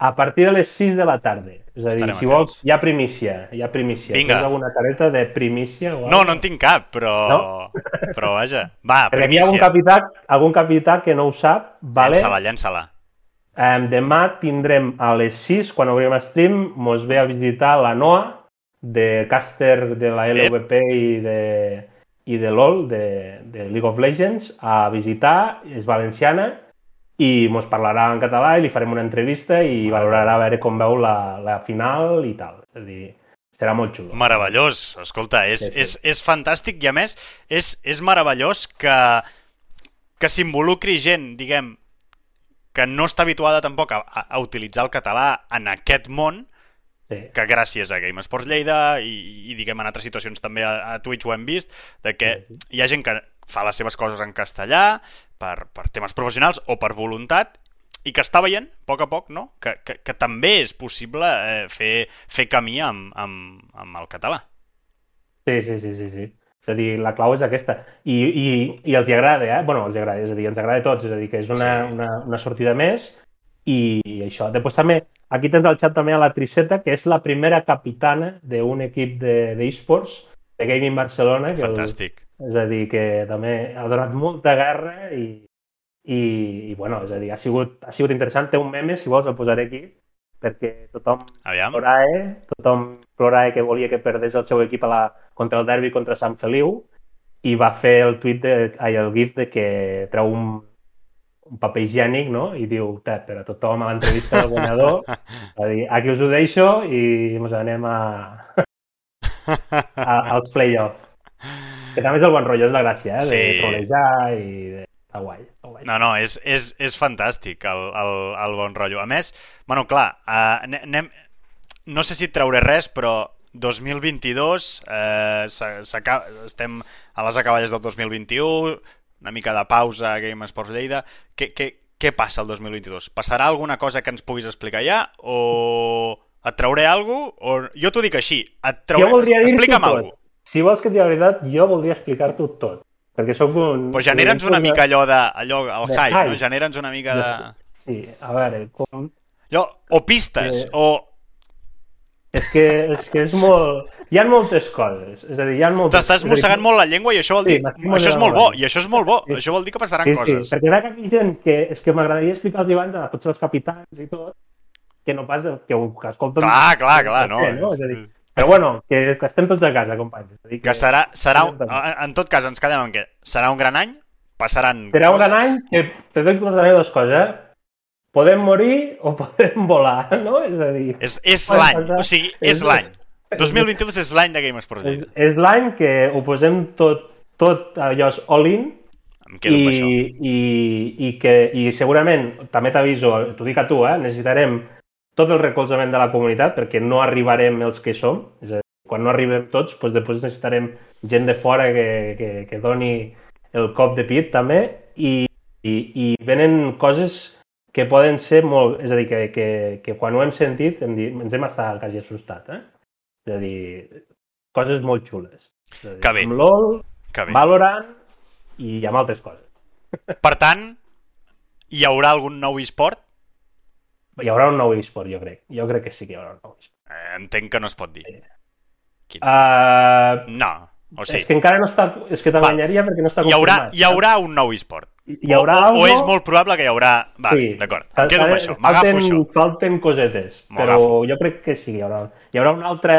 A partir de les 6 de la tarda. És a dir, Estarem si atents. vols, hi ha primícia, hi ha primícia. Vinga. Tens alguna careta de primícia? O no, no en tinc cap, però... No? Però vaja, va, primícia. Perquè hi ha algun capità, algun capità que no ho sap, vale? Llença-la, llença-la. Um, demà tindrem a les 6, quan obrim stream, mos ve a visitar la Noa, de caster de la LVP i de, i de LOL, de, de League of Legends, a visitar, és valenciana, i mos parlarà en català i li farem una entrevista i valorarà a veure com veu la, la final i tal. És a dir, serà molt xulo. Meravellós, escolta, és, sí, sí. és, és fantàstic i a més és, és meravellós que, que s'involucri gent, diguem, que no està habituada tampoc a, a, utilitzar el català en aquest món, sí. que gràcies a Game Sports Lleida i, i diguem en altres situacions també a, a Twitch ho hem vist, de que sí. hi ha gent que fa les seves coses en castellà, per, per temes professionals o per voluntat, i que està veient, a poc a poc, no? que, que, que també és possible eh, fer, fer camí amb, amb, amb el català. Sí, sí, sí, sí, sí. És a dir, la clau és aquesta. I, i, i els hi agrada, eh? bueno, els hi agrada, és a dir, ens agrada a tots, és a dir, que és una, Sí. una, una sortida més i, i això. Després també, aquí tens al xat també a la Triceta, que és la primera capitana d'un equip de- d'esports de, de Gaming Barcelona, que el, Fantàstic. És a dir, que també ha donat molta guerra i, i, i bueno, és a dir, ha sigut, ha sigut interessant. Té un meme, si vols, el posaré aquí, perquè tothom Aviam. plorava, tothom plorava que volia que perdés el seu equip a la, contra el derbi contra Sant Feliu i va fer el tuit, de, ai, el gif de que treu un, un paper higiènic no? i diu, "Te, per a tothom a l'entrevista del guanyador, va dir, aquí us ho deixo i ens anem a, a, als play-offs. Que també és el bon rotllo, és la gràcia, eh? de Sí. trolejar i de... Està guai, està guai. No, no, és, és, és fantàstic el, el, el bon rotllo. A més, bueno, clar, uh, anem, no sé si et trauré res, però 2022, eh, estem a les acaballes del 2021, una mica de pausa a Game Sports Lleida. Què, què, què passa el 2022? Passarà alguna cosa que ens puguis explicar ja? O et trauré alguna cosa? O... Jo t'ho dic així, et trauré... Jo voldria dir-t'ho tot. alguna. Si vols que et digui la veritat, jo voldria explicar-t'ho tot. Perquè sóc un... Però genera'ns una mica allò de... Allò, el De hype, no? hype. Genera'ns una mica de... Sí, a veure, com... Allò, o pistes, Eh, o... És que, és que és molt... Hi ha moltes coses. És a dir, hi ha moltes... T'estàs a dir, mossegant molt la llengua i això vol Sí, dir... m'estic això és mossegant molt bo, i això és molt bo. Sí. Això vol dir que passaran Sí, coses. sí, perquè hi ha gent que... És que m'agradaria explicar-los abans a tots els capitans i tot, que no pas que, ho- que escolten... Clar, clar, clar, no. no? És a dir, és- però bueno, que, que estem tots a casa, companys. Dir, Que serà... serà un, en tot cas, ens quedem en què? Serà un gran any? Passaran Serà un coses? gran any que te doy contaré dues coses, eh? Podem morir o podem volar, no? És a dir, És, és l'any, o sigui, és És- l'any. 2022 és l'any de Game Sports és, és l'any que ho posem tot, tot allò és all-in Em quedo amb això. i, i, i, que, i segurament, també t'aviso, t'ho dic a tu, eh, necessitarem tot el recolzament de la comunitat perquè no arribarem els que som. És a dir, quan no arribem tots, doncs després necessitarem gent de fora que, que, que doni el cop de pit també i, i, i venen coses que poden ser molt... És a dir, que, que, que quan ho hem sentit hem dit, ens hem estat quasi assustat, eh? És a dir, coses molt xules. És a dir, Que bé. Amb LOL, Que bé. Valorant i amb altres coses. Per tant, hi haurà algun nou esport? Hi haurà un nou eSport, jo crec. Jo crec que sí que hi haurà un nou eSport. Eh, entenc que no es pot dir. Quin? Uh, No, o sí. És que encara no està... És que t'enganyaria perquè no està Hi haurà, confirmat. hi haurà un nou esport. Hi haurà o, o, o és molt probable que hi haurà... Va, Sí. d'acord, em quedo amb això, m'agafo això. Falten cosetes, però jo crec que sí, hi haurà, hi haurà un, altre,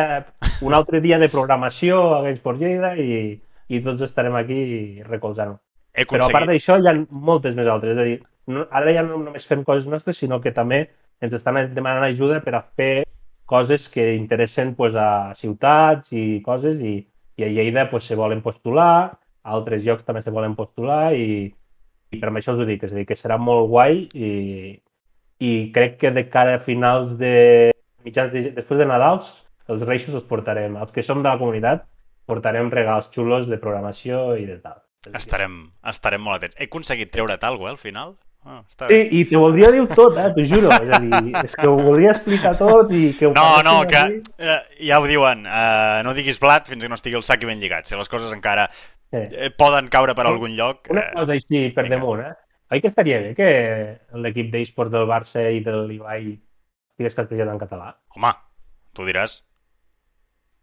un altre dia de programació a GameSport Lleida i, i tots estarem aquí recolzant-ho. Però a part d'això hi ha moltes més altres. És a dir, no, ara ja no només fem coses nostres, sinó que també ens estan demanant ajuda per a fer coses que interessen pues, a ciutats i coses i, i a Lleida pues, se volen postular, a altres llocs també se volen postular i, i per això us ho dic, és a dir, que serà molt guai i, i crec que de cara a finals de mitjans de, després de Nadals els reixos els portarem, els que som de la comunitat portarem regals xulos de programació i de tal. Estarem, estarem molt atents. He aconseguit treure't alguna cosa, eh, al final? Ah, està Sí, bé. i te voldria dir tot, eh, t'ho juro. És a dir, és que ho voldria explicar tot i que ho No, no, que aquí. eh, ja ho diuen, eh, no diguis blat fins que no estigui el sac ben lligat. Si les coses encara Sí. eh, poden caure per algun lloc... Una Eh, cosa així per vinga. damunt, eh? Oi que estaria bé que l'equip d'eSports del Barça i de l'Ibai estigués castellat en català? home, tu diràs,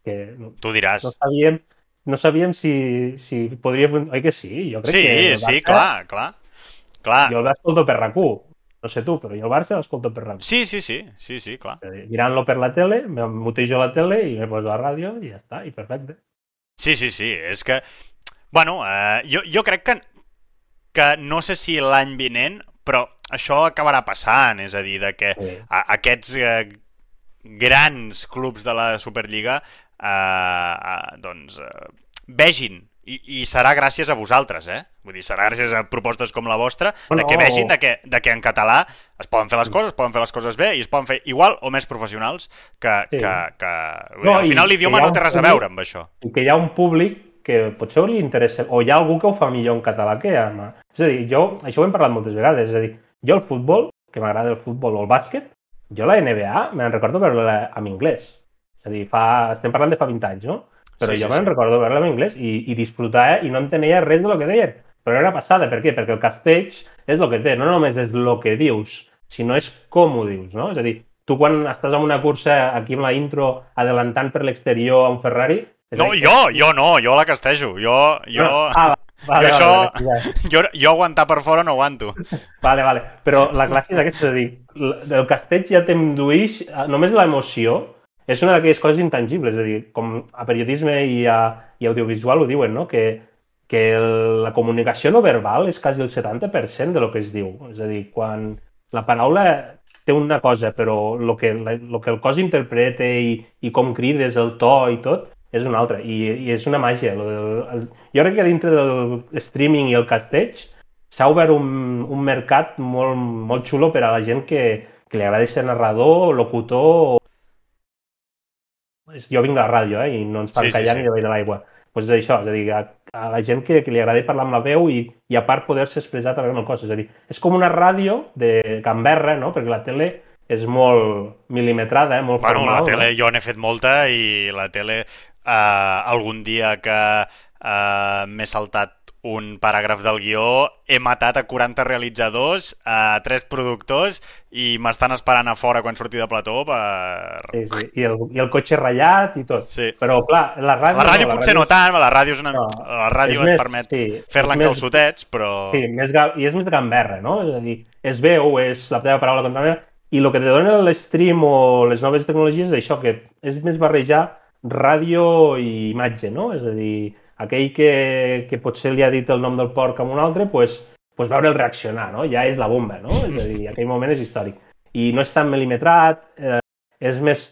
Que tu diràs. no sabíem, no sabíem si, si podria... Oi que sí? Jo crec Sí, que sí, Barça- clar, clar. Clar. Jo l'escolto per rac No sé tu, però jo el Barça l'escolto per rac Sí, sí, sí, sí, sí, clar. Mirant-lo per la tele, me mutejo la tele i me poso la ràdio i ja està, i perfecte. Sí, sí, sí, és que... Bueno, eh, jo, jo crec que, que no sé si l'any vinent, però això acabarà passant, és a dir, de que Sí. a, aquests eh, grans clubs de la Superliga eh, eh, doncs eh, vegin i, i serà gràcies a vosaltres, eh? Vull dir, serà gràcies a propostes com la vostra, Bueno, de que vegin de que, de que en català es poden fer les coses, es poden fer les coses bé i es poden fer igual o més professionals que... Sí. que, que... Vull dir, No, al final l'idioma no té res a veure amb això. I que hi ha un públic que potser li interessa, o hi ha algú que ho fa millor en català que en... És a dir, jo, això ho hem parlat moltes vegades, és a dir, jo el futbol, que m'agrada el futbol o el bàsquet, jo la NBA me'n recordo veure-la en anglès. És a dir, fa, estem parlant de fa 20 anys, no? Però Sí, jo sí, me'n sí. recordo veure-la en anglès i, i disfrutar eh? i no entenia res de lo que deien. Però era passada, per què? Perquè el castells és el que té, no només és el que dius, sinó és com ho dius, no? És a dir, tu quan estàs en una cursa aquí amb la intro adelantant per l'exterior a un Ferrari... No, dir, jo, jo no, jo la castejo. Jo, jo, No, ah, vale, jo vale, això, vale, ja. jo, jo aguantar per fora no aguanto. Vale, vale. Però la classe és aquesta, és a dir, el castells ja t'indueix eh, només l'emoció, és una d'aquelles coses intangibles, és a dir, com a periodisme i a, i audiovisual ho diuen, no? Que, que el- la comunicació no verbal és quasi el 70% de lo que es diu. És a dir, quan la paraula té una cosa, però el que, lo que el cos interpreta i, i com crides, el to i tot, és una altra. I, i és una màgia. El, el, jo crec que dintre del streaming i el castells s'ha obert un, un mercat molt, molt xulo per a la gent que, que li agrada ser narrador, locutor... O... Jo vinc de la ràdio, eh, i no ens fan Sí, sí, sí, callar sí. ni de l'aire l'aigua. Pues és això, és a dir, a, a la gent que, que li agrada parlar amb la veu i, i a part poder-se expressar també amb el cos. És a dir, és com una ràdio de gamberra, no? Perquè la tele és molt milimetrada, eh? molt Bueno, la formal. tele no? jo n'he fet molta i la tele eh, algun dia que eh, m'he saltat un paràgraf del guió, he matat a 40 realitzadors, a 3 productors i m'estan esperant a fora quan surti de plató per... Sí, sí. I, el, I el cotxe ratllat i tot. Sí. Però, clar, la ràdio... la ràdio no, potser no tant, la ràdio, és una... No, la ràdio és et més- permet sí, fer-la en més- calçotets, però... Sí, més ga... i és més gamberra, no? És a dir, és veu, és la teva paraula contaminada, i el que te dona l'stream o les noves tecnologies és això, que és més barrejar ràdio i imatge, no? És a dir, aquell que, que potser li ha dit el nom del porc a un altre, pues, pues veure'l reaccionar, no? Ja és la bomba, no? És a dir, aquell moment és històric. I no és tan milimetrat, eh, és més,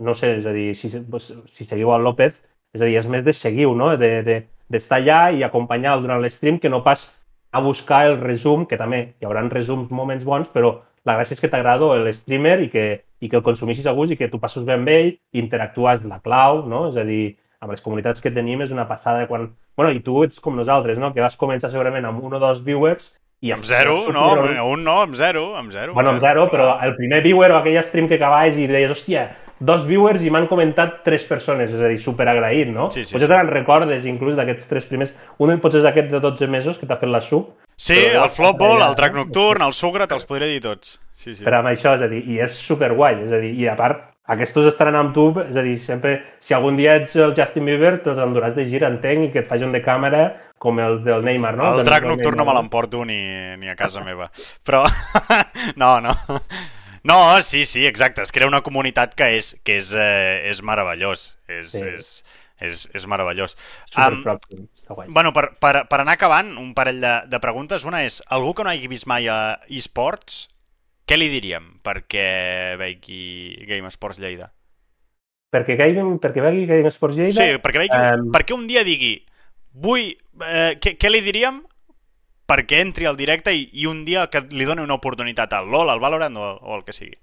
no sé, és a dir, si, pues, si seguiu el López, és a dir, és més de seguiu, no? De, de, d'estar allà i acompanyar-lo durant l'stream que no pas a buscar el resum, que també hi haurà resums moments bons, però la gràcia és que t'agrada el streamer i que, i que el consumeixis a gust i que tu passes bé amb ell, interactues la clau, no? És a dir, amb les comunitats que tenim és una passada quan... Bueno, i tu ets com nosaltres, no? Que vas començar segurament amb un o dos viewers i Amb zero, no, un no, amb zero, amb zero. Bueno, amb zero, però el primer viewer o aquell stream que acabaves i deies, hòstia, dos viewers i m'han comentat tres persones, és a dir, superagraït, no? Sí, sí, Potser sí. te'n recordes inclús d'aquests tres primers. Un potser és aquest de 12 mesos que t'ha fet la sub, Sí, Però el flopball, el track nocturn, el sucre, te'ls podré dir tots. Sí, sí. però amb això, és a dir, i és superguai, és a dir, i a part, aquests estaran amb tu, és a dir, sempre, si algun dia ets el Justin Bieber, te'ls enduràs de gir, entenc, i que et faci un de càmera com els del Neymar, no? el Del- drac nocturn no me l'emporto ni, ni a casa meva. Però, no, no. No, sí, sí, exacte. Es crea una comunitat que és, que és, eh, és meravellós. És, Sí. és, és, és meravellós. Guai. bueno, per, per, per anar acabant, un parell de, de preguntes. Una és, algú que no hagi vist mai a eSports, què li diríem perquè vegi Game Sports Lleida? Perquè Game, perquè vegi Game Sports Lleida... Sí, perquè vegi, Em, perquè un dia digui vull, eh, què, què li diríem perquè entri al directe i, i un dia que li doni una oportunitat al LoL, al Valorant o, o el que sigui.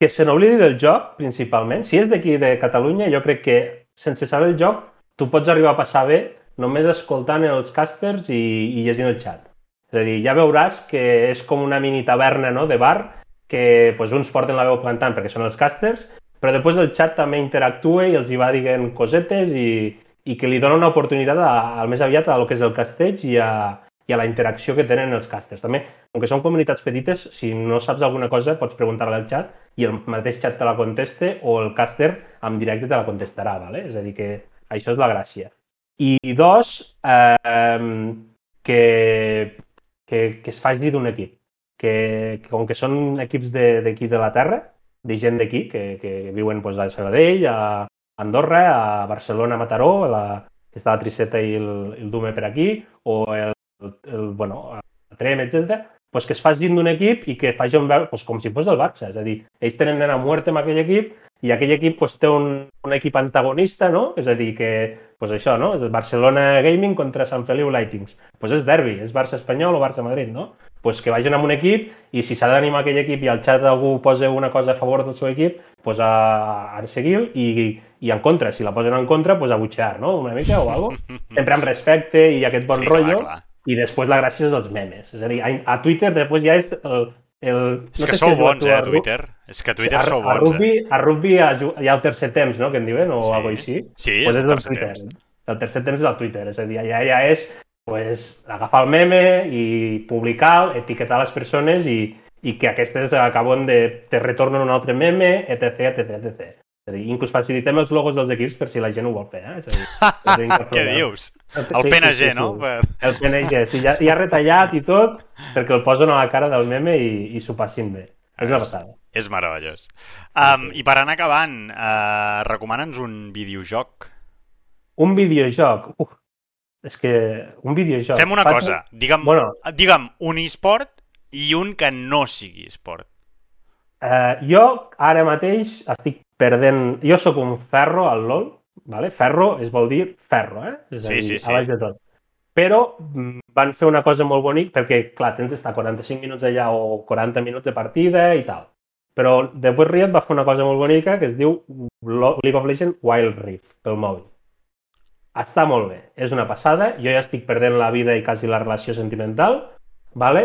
que se n'oblidi del joc, principalment. Si és d'aquí de Catalunya, jo crec que sense saber el joc, tu pots arribar a passar bé només escoltant els casters i, i llegint el xat. És a dir, ja veuràs que és com una mini taverna no, de bar, que pues, uns porten la veu plantant perquè són els casters, però després el xat també interactua i els hi va dient cosetes i, i que li dona una oportunitat a, al més aviat a lo que és el casteig i a, i a la interacció que tenen els casters. També, com que són comunitats petites, si no saps alguna cosa pots preguntar-la al xat i el mateix xat te la conteste o el caster en directe te la contestarà, ¿vale? és a dir que això és la gràcia. I dos, eh, que, que, que es faci d'un equip, que, que com que són equips d'aquí de, de la Terra, de gent d'aquí, que, que viuen pues, a Sabadell, a Andorra, a Barcelona, a Mataró, a la, que està la Triceta i el, el Dume per aquí, o el, el, bueno, a Trem, etc pues que es facin d'un equip i que facin veure pues, com si fos el Barça. És a dir, ells tenen nena muerte amb aquell equip i aquell equip pues, té un, un equip antagonista, no? És a dir, que pues, això, no? És el Barcelona Gaming contra Sant Feliu Lightings. Pues és derbi, és Barça Espanyol o Barça Madrid, no? pues que vagin amb un equip i si s'ha d'animar aquell equip i al xat algú posa una cosa a favor del seu equip, pues a, a seguir i, i en contra. Si la posen en contra, pues a butxear, no? Una mica o cosa. Sempre amb respecte i aquest bon Sí, rotllo. clar, clar. I després la gràcia és dels memes. És a dir, a, a Twitter després ja és el... el És no que si sou jugat bons, eh, a a Twitter. És que a Twitter a, sou a bons, rugby, eh? a rugby hi ha, el tercer temps, no?, que en diuen, o Sí. alguna cosa així. Sí, pues és el tercer Twitter. temps. El tercer temps és del Twitter, és a dir, allà ja és pues, agafar el meme i publicar, etiquetar les persones i, i que aquestes acaben de... te retornen un altre meme, etc, etc, etc. És a dir, inclús facilitem els logos dels equips per si la gent ho vol fer, eh? És a dir, cap Què dius? El sí, PNG, sí, sí. no? El PNG, sí, ja, ja retallat i tot, perquè el posen a la cara del meme i, i s'ho passin bé. És una passada. És meravellós. Um, I per anar acabant, uh, recomana'ns un videojoc. Un videojoc. Uf, és que un videojoc. Fem una Faig- cosa, digue'm, Bueno. digue'm un e-sport i un que no sigui esport. Eh, jo ara mateix estic perdent... Jo sóc un ferro al LoL, vale? ferro es vol dir ferro, eh? És a Sí, dir, sí, sí. a baix de tot. Però mm, van fer una cosa molt bonica perquè, clar, tens d'estar 45 minuts allà o 40 minuts de partida i tal. Però després Riot va fer una cosa molt bonica que es diu League of Legends Wild Rift pel mòbil. Està molt bé, és una passada. Jo ja estic perdent la vida i quasi la relació sentimental, vale?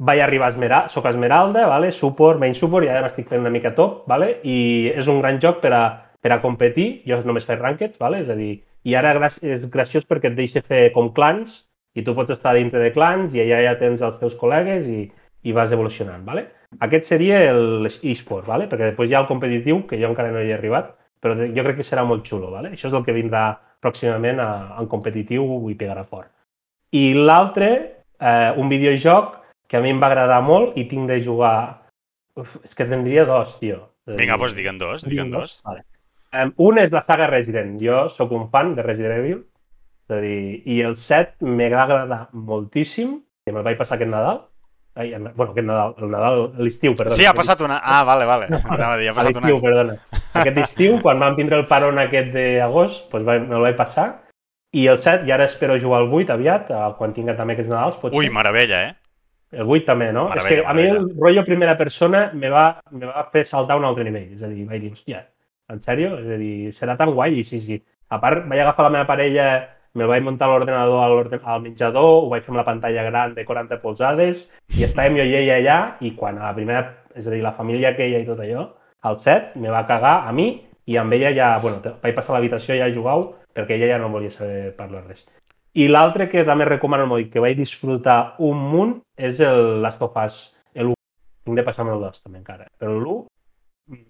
Vaig arribar a Esmeralda, soc Esmeralda, vale? support, main support, i ara m'estic fent una mica top, vale? i és un gran joc per a, per a competir, jo només faig rankeds, vale? és a dir, i ara és graciós perquè et deixa fer com clans, i tu pots estar dintre de clans, i allà ja tens els teus col·legues i, i vas evolucionant. Vale? Aquest seria l'e-sport, vale? perquè després hi ha el competitiu, que jo encara no hi he arribat, però jo crec que serà molt xulo. Vale? Això és el que vindrà pròximament a, en competitiu i pegarà fort. I l'altre, eh, un videojoc que a mi em va agradar molt i tinc de jugar... Uf, és que te'n diria dos, tio. Vinga, doncs digue'n dos, digue'n dos. Vale. Um, un és la saga Resident. Jo sóc un fan de Resident Evil. És a dir, I el 7 me va agradar moltíssim, que me'l vaig passar aquest Nadal. Ai, bueno, aquest Nadal, el Nadal, l'estiu, perdona. Sí, ha passat una... Ah, vale, vale. Anava a dir, ha passat una... l'estiu, perdona. Aquest estiu, quan vam tindre el paron aquest d'agost, doncs vaig, me'l vaig passar. I el 7, i ara espero jugar al 8 aviat, quan tinga també aquests Nadals. Potser. Ui, meravella, eh? El 8 també, no? Meravella, és que a mi el rotllo primera persona me va, me va fer saltar un altre nivell. És a dir, vaig dir, hòstia, en sèrio? És a dir, serà tan guai? I sí, sí. A part, vaig agafar la meva parella, me'l vaig muntar l'ordenador al, al menjador, ho vaig fer amb la pantalla gran de 40 polzades, i estàvem jo i ella allà, i quan a la primera, és a dir, la família aquella i tot allò, al set, me va cagar a mi, i amb ella ja, bueno, vaig passar a l'habitació ja a jugar perquè ella ja no volia saber parlar res. I l'altre que també recomano molt i que vaig disfrutar un munt és el Last of Us, l'1. Tinc de passar-me el 2 també encara. Però l'1,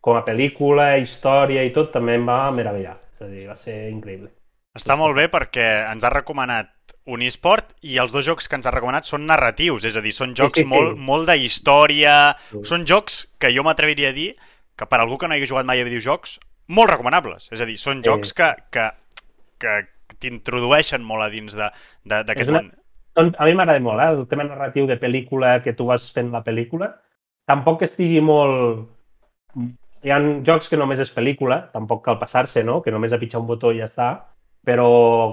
com a pel·lícula, història i tot, també em va meravellar. És a dir, va ser increïble. Està molt bé perquè ens ha recomanat un e-sport i els dos jocs que ens ha recomanat són narratius, és a dir, són jocs sí, sí. molt, molt de història, Sí. són jocs que jo m'atreviria a dir que per algú que no hagi jugat mai a videojocs, molt recomanables. És a dir, són Sí. jocs que, que, que t'introdueixen molt a dins d'aquest món. Doncs a mi m'agrada molt, eh? el tema narratiu de pel·lícula que tu vas fent la pel·lícula. Tampoc que estigui molt... Hi ha jocs que només és pel·lícula, tampoc cal passar-se, no? que només a pitjar un botó i ja està, però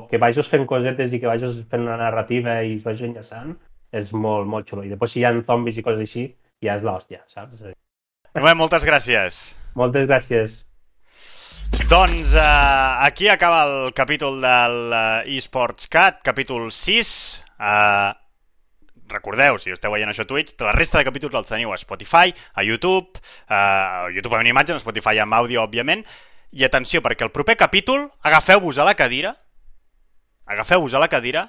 que vagis fent cosetes i que vagis fent una narrativa i es vagi enllaçant, és molt, molt xulo. I després si hi ha zombis i coses així, ja és l'hòstia, saps? Noé, moltes gràcies. Moltes gràcies. Doncs uh, aquí acaba el capítol del uh, eSports Cat, capítol 6. Uh, recordeu, si esteu veient això a Twitch, la resta de capítols els teniu a Spotify, a YouTube, uh, a YouTube amb imatge, a Spotify amb àudio, òbviament. I atenció, perquè el proper capítol, agafeu-vos a la cadira, agafeu-vos a la cadira,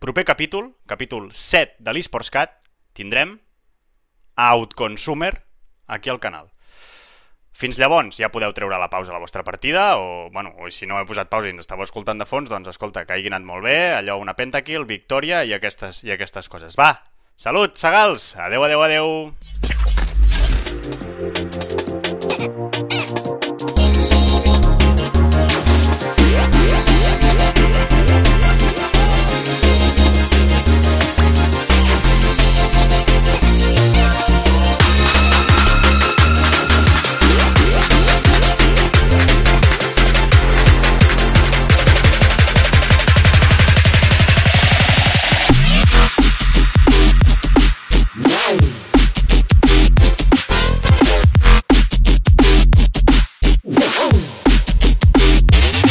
proper capítol, capítol 7 de l'eSports Cat, tindrem Outconsumer aquí al canal. Fins llavors ja podeu treure la pausa a la vostra partida o, bueno, o si no he posat pausa i ens estàveu escoltant de fons, doncs escolta, que hagi anat molt bé, allò una pentakill, victòria i aquestes, i aquestes coses. Va, salut, segals! Adeu, adeu, adeu!